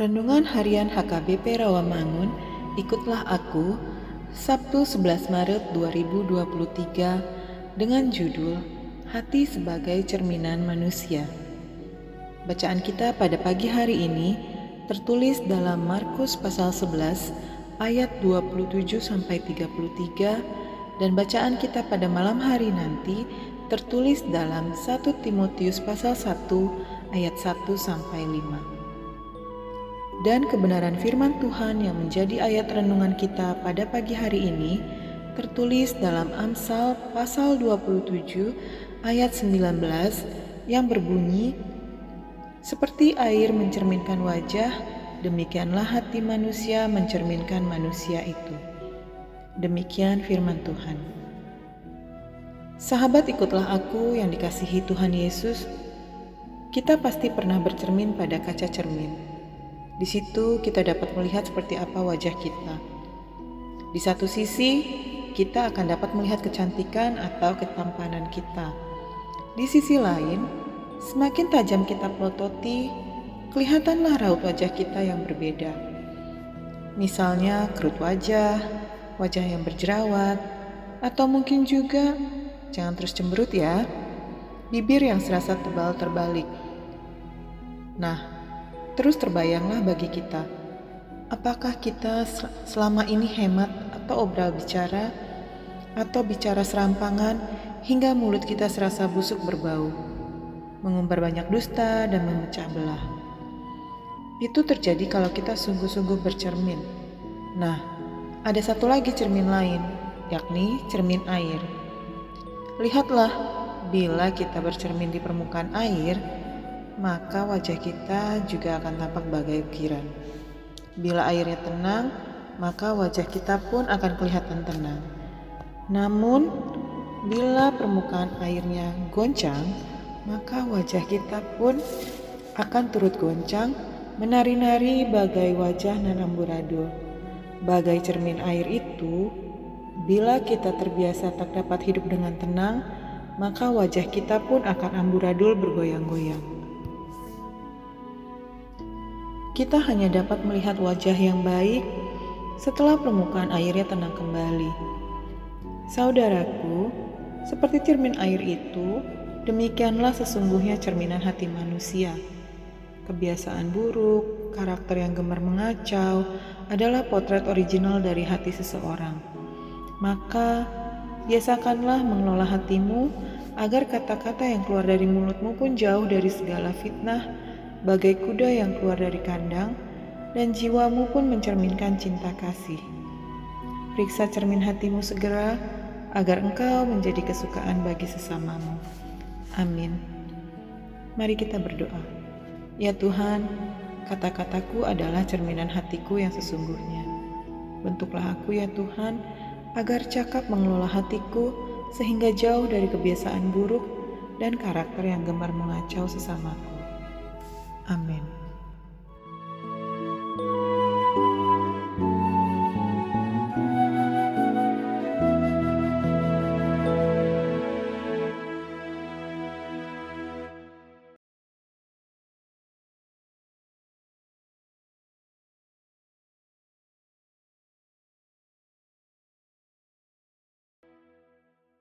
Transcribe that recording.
Renungan Harian HKBP Rawamangun, ikutlah aku, Sabtu 11 Maret 2023 dengan judul Hati sebagai Cerminan Manusia. Bacaan kita pada pagi hari ini tertulis dalam Markus pasal 11 ayat 27 sampai 33 dan bacaan kita pada malam hari nanti tertulis dalam 1 Timotius pasal 1 ayat 1 sampai 5 dan kebenaran firman Tuhan yang menjadi ayat renungan kita pada pagi hari ini tertulis dalam Amsal pasal 27 ayat 19 yang berbunyi Seperti air mencerminkan wajah, demikianlah hati manusia mencerminkan manusia itu. Demikian firman Tuhan. Sahabat ikutlah aku yang dikasihi Tuhan Yesus. Kita pasti pernah bercermin pada kaca cermin di situ kita dapat melihat seperti apa wajah kita. Di satu sisi, kita akan dapat melihat kecantikan atau ketampanan kita. Di sisi lain, semakin tajam kita pelototi, kelihatanlah raut wajah kita yang berbeda. Misalnya kerut wajah, wajah yang berjerawat, atau mungkin juga, jangan terus cemberut ya, bibir yang serasa tebal terbalik. Nah, Terus terbayanglah bagi kita, apakah kita selama ini hemat atau obral bicara, atau bicara serampangan hingga mulut kita serasa busuk berbau, mengumbar banyak dusta dan memecah belah. Itu terjadi kalau kita sungguh-sungguh bercermin. Nah, ada satu lagi cermin lain, yakni cermin air. Lihatlah, bila kita bercermin di permukaan air, maka wajah kita juga akan tampak bagai ukiran. Bila airnya tenang, maka wajah kita pun akan kelihatan tenang. Namun, bila permukaan airnya goncang, maka wajah kita pun akan turut goncang, menari-nari bagai wajah nanamburadul. Bagai cermin air itu, bila kita terbiasa tak dapat hidup dengan tenang, maka wajah kita pun akan amburadul bergoyang-goyang kita hanya dapat melihat wajah yang baik setelah permukaan airnya tenang kembali. Saudaraku, seperti cermin air itu, demikianlah sesungguhnya cerminan hati manusia. Kebiasaan buruk, karakter yang gemar mengacau adalah potret original dari hati seseorang. Maka, biasakanlah mengelola hatimu agar kata-kata yang keluar dari mulutmu pun jauh dari segala fitnah bagai kuda yang keluar dari kandang, dan jiwamu pun mencerminkan cinta kasih. Periksa cermin hatimu segera, agar engkau menjadi kesukaan bagi sesamamu. Amin. Mari kita berdoa. Ya Tuhan, kata-kataku adalah cerminan hatiku yang sesungguhnya. Bentuklah aku ya Tuhan, agar cakap mengelola hatiku sehingga jauh dari kebiasaan buruk dan karakter yang gemar mengacau sesamaku. Amin.